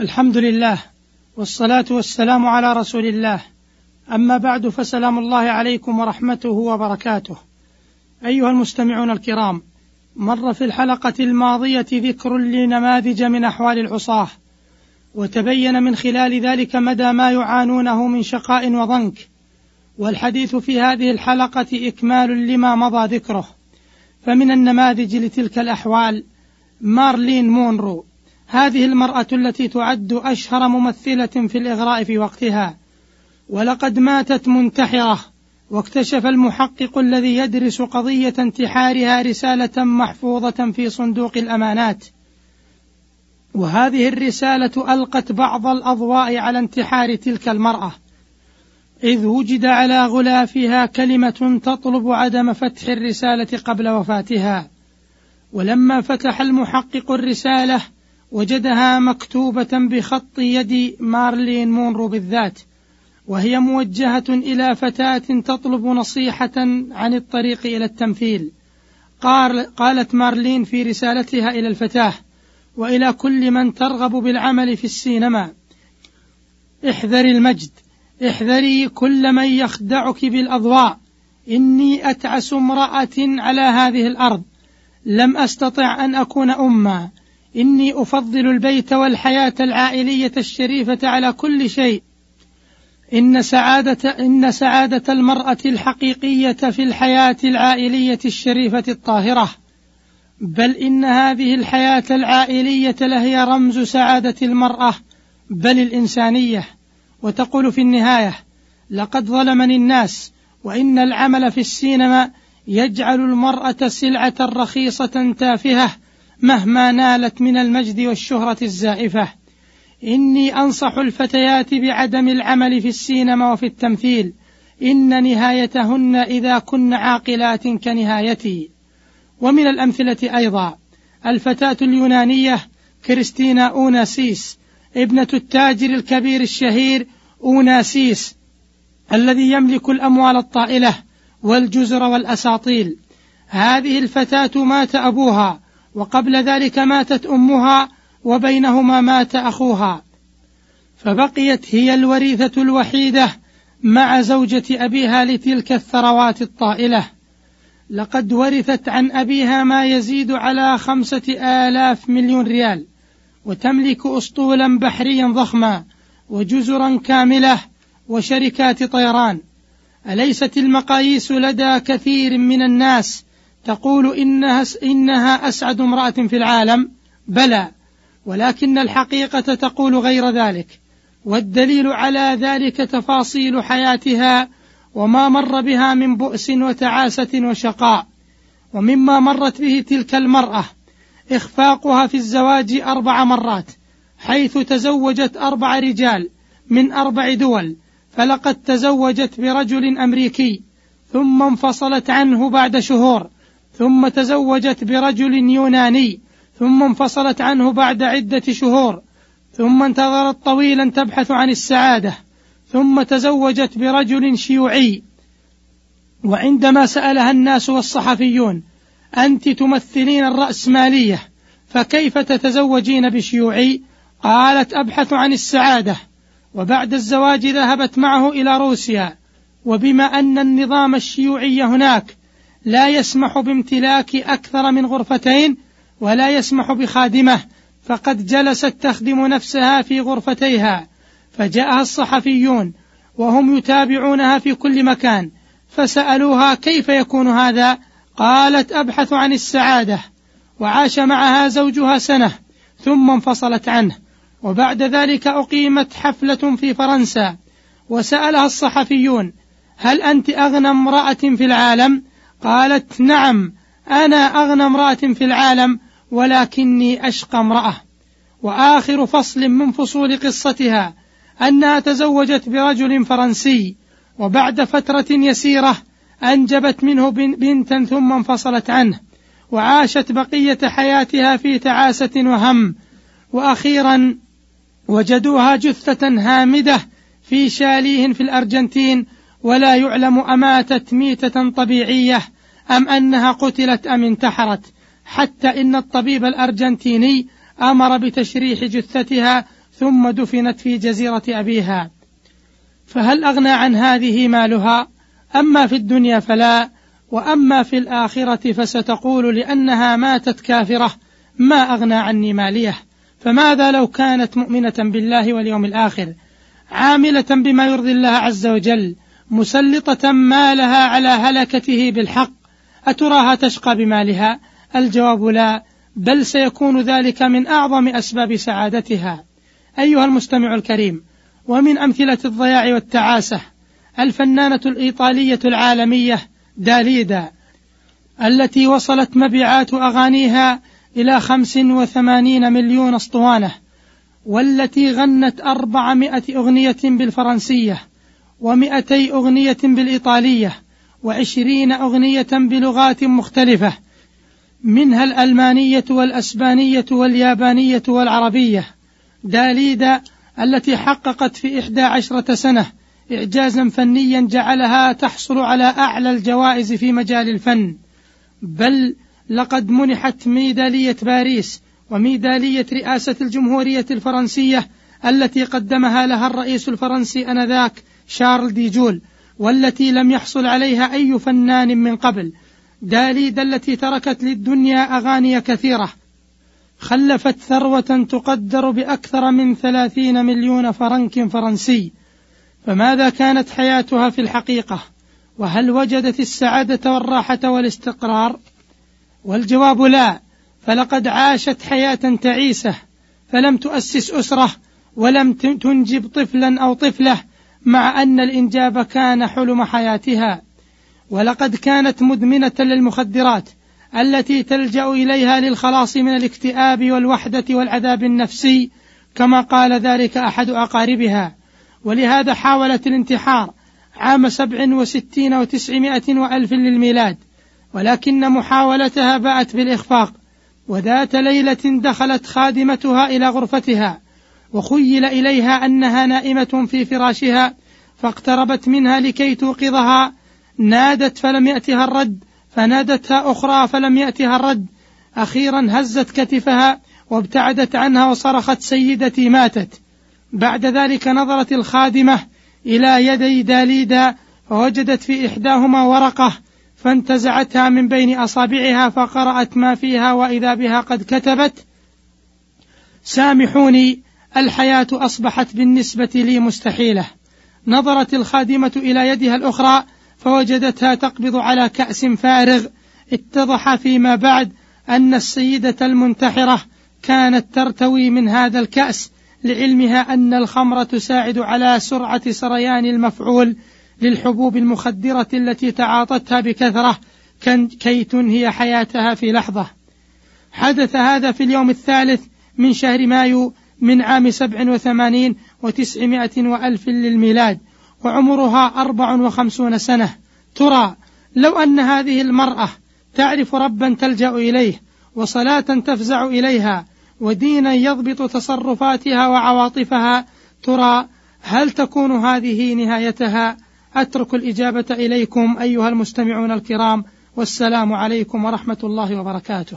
الحمد لله والصلاة والسلام على رسول الله. أما بعد فسلام الله عليكم ورحمته وبركاته. أيها المستمعون الكرام مر في الحلقة الماضية ذكر لنماذج من أحوال العصاة وتبين من خلال ذلك مدى ما يعانونه من شقاء وضنك. والحديث في هذه الحلقة إكمال لما مضى ذكره. فمن النماذج لتلك الأحوال مارلين مونرو هذه المرأة التي تعد أشهر ممثلة في الإغراء في وقتها. ولقد ماتت منتحرة واكتشف المحقق الذي يدرس قضية انتحارها رسالة محفوظة في صندوق الأمانات. وهذه الرسالة ألقت بعض الأضواء على انتحار تلك المرأة. إذ وجد على غلافها كلمة تطلب عدم فتح الرسالة قبل وفاتها. ولما فتح المحقق الرسالة وجدها مكتوبة بخط يد مارلين مونرو بالذات وهي موجهة إلى فتاة تطلب نصيحة عن الطريق إلى التمثيل. قال قالت مارلين في رسالتها إلى الفتاة وإلى كل من ترغب بالعمل في السينما. احذري المجد احذري كل من يخدعك بالأضواء. إني أتعس امرأة على هذه الأرض. لم أستطع أن أكون أما إني أفضل البيت والحياة العائلية الشريفة على كل شيء. إن سعادة إن سعادة المرأة الحقيقية في الحياة العائلية الشريفة الطاهرة. بل إن هذه الحياة العائلية لهي رمز سعادة المرأة بل الإنسانية. وتقول في النهاية لقد ظلمني الناس وإن العمل في السينما يجعل المرأة سلعة رخيصة تافهة مهما نالت من المجد والشهرة الزائفة. إني أنصح الفتيات بعدم العمل في السينما وفي التمثيل. إن نهايتهن إذا كن عاقلات كنهايتي. ومن الأمثلة أيضا الفتاة اليونانية كريستينا أوناسيس ابنة التاجر الكبير الشهير أوناسيس الذي يملك الأموال الطائلة والجزر والأساطيل. هذه الفتاة مات أبوها وقبل ذلك ماتت أمها وبينهما مات أخوها. فبقيت هي الوريثة الوحيدة مع زوجة أبيها لتلك الثروات الطائلة. لقد ورثت عن أبيها ما يزيد على خمسة آلاف مليون ريال وتملك اسطولا بحريا ضخما وجزرا كاملة وشركات طيران. أليست المقاييس لدى كثير من الناس تقول إنها, إنها أسعد امرأة في العالم. بلى. ولكن الحقيقة تقول غير ذلك. والدليل على ذلك تفاصيل حياتها وما مر بها من بؤس وتعاسة وشقاء. ومما مرت به تلك المرأة إخفاقها في الزواج أربع مرات حيث تزوجت أربع رجال من أربع دول فلقد تزوجت برجل أمريكي ثم انفصلت عنه بعد شهور ثم تزوجت برجل يوناني ثم انفصلت عنه بعد عدة شهور ثم انتظرت طويلا تبحث عن السعادة ثم تزوجت برجل شيوعي. وعندما سألها الناس والصحفيون أنت تمثلين الرأسمالية فكيف تتزوجين بشيوعي؟ قالت أبحث عن السعادة. وبعد الزواج ذهبت معه إلى روسيا. وبما أن النظام الشيوعي هناك لا يسمح بامتلاك أكثر من غرفتين ولا يسمح بخادمة فقد جلست تخدم نفسها في غرفتيها فجاءها الصحفيون وهم يتابعونها في كل مكان فسألوها كيف يكون هذا؟ قالت أبحث عن السعادة وعاش معها زوجها سنة ثم انفصلت عنه وبعد ذلك أقيمت حفلة في فرنسا وسألها الصحفيون هل أنت أغنى امرأة في العالم؟ قالت نعم أنا أغنى امرأة في العالم ولكني أشقى امرأة. وآخر فصل من فصول قصتها أنها تزوجت برجل فرنسي وبعد فترة يسيرة أنجبت منه بنتا ثم انفصلت عنه وعاشت بقية حياتها في تعاسة وهم. وأخيرا وجدوها جثة هامدة في شاليه في الأرجنتين ولا يعلم أماتت ميتة طبيعية أم أنها قتلت أم انتحرت. حتى إن الطبيب الأرجنتيني أمر بتشريح جثتها ثم دفنت في جزيرة أبيها. فهل أغنى عن هذه مالها؟ أما في الدنيا فلا وأما في الآخرة فستقول لأنها ماتت كافرة ما أغنى عني ماليه؟ فماذا لو كانت مؤمنة بالله واليوم الآخر؟ عاملة بما يرضي الله عز وجل مسلطة مالها على هلكته بالحق. أتراها تشقى بمالها؟ الجواب لا بل سيكون ذلك من أعظم أسباب سعادتها. أيها المستمع الكريم ومن أمثلة الضياع والتعاسة الفنانة الإيطالية العالمية داليدا التي وصلت مبيعات أغانيها إلى خمس وثمانين مليون أسطوانة والتي غنت أربعمائة أغنية بالفرنسية ومئتي أغنية بالإيطالية وعشرين أغنية بلغات مختلفة منها الألمانية والأسبانية واليابانية والعربية. داليدا التي حققت في إحدى عشرة سنة إعجازا فنيا جعلها تحصل على أعلى الجوائز في مجال الفن. بل لقد منحت ميدالية باريس وميدالية رئاسة الجمهورية الفرنسية التي قدمها لها الرئيس الفرنسي آنذاك شارل دي جول والتي لم يحصل عليها أي فنان من قبل. داليدا التي تركت للدنيا أغاني كثيرة. خلفت ثروة تقدر بأكثر من ثلاثين مليون فرنك فرنسي. فماذا كانت حياتها في الحقيقة؟ وهل وجدت السعادة والراحة والاستقرار؟ والجواب لا فلقد عاشت حياة تعيسة فلم تؤسس أسرة ولم تنجب طفلا أو طفلة مع أن الإنجاب كان حلم حياتها ولقد كانت مدمنة للمخدرات التي تلجأ إليها للخلاص من الاكتئاب والوحدة والعذاب النفسي كما قال ذلك أحد أقاربها. ولهذا حاولت الانتحار عام سبع وستين وتسعمائة وألف للميلاد ولكن محاولتها باءت بالإخفاق وذات ليلة دخلت خادمتها إلى غرفتها. وخيل إليها أنها نائمة في فراشها فاقتربت منها لكي توقظها. نادت فلم يأتها الرد فنادتها أخرى فلم يأتها الرد. أخيرا هزت كتفها وابتعدت عنها وصرخت سيدتي ماتت. بعد ذلك نظرت الخادمة إلى يدي داليدا فوجدت في إحداهما ورقة فانتزعتها من بين أصابعها فقرأت ما فيها وإذا بها قد كتبت سامحوني الحياة أصبحت بالنسبة لي مستحيلة. نظرت الخادمة إلى يدها الأخرى فوجدتها تقبض على كأس فارغ. اتضح فيما بعد أن السيدة المنتحرة كانت ترتوي من هذا الكأس لعلمها أن الخمر تساعد على سرعة سريان المفعول للحبوب المخدرة التي تعاطتها بكثرة كي تنهي حياتها في لحظة. حدث هذا في اليوم الثالث من شهر مايو من عام سبع وثمانين وتسعمائة وألف للميلاد وعمرها أربع وخمسون سنة. ترى لو أن هذه المرأة تعرف ربا تلجأ إليه وصلاة تفزع إليها ودينا يضبط تصرفاتها وعواطفها ترى هل تكون هذه نهايتها؟ أترك الإجابة إليكم أيها المستمعون الكرام والسلام عليكم ورحمة الله وبركاته.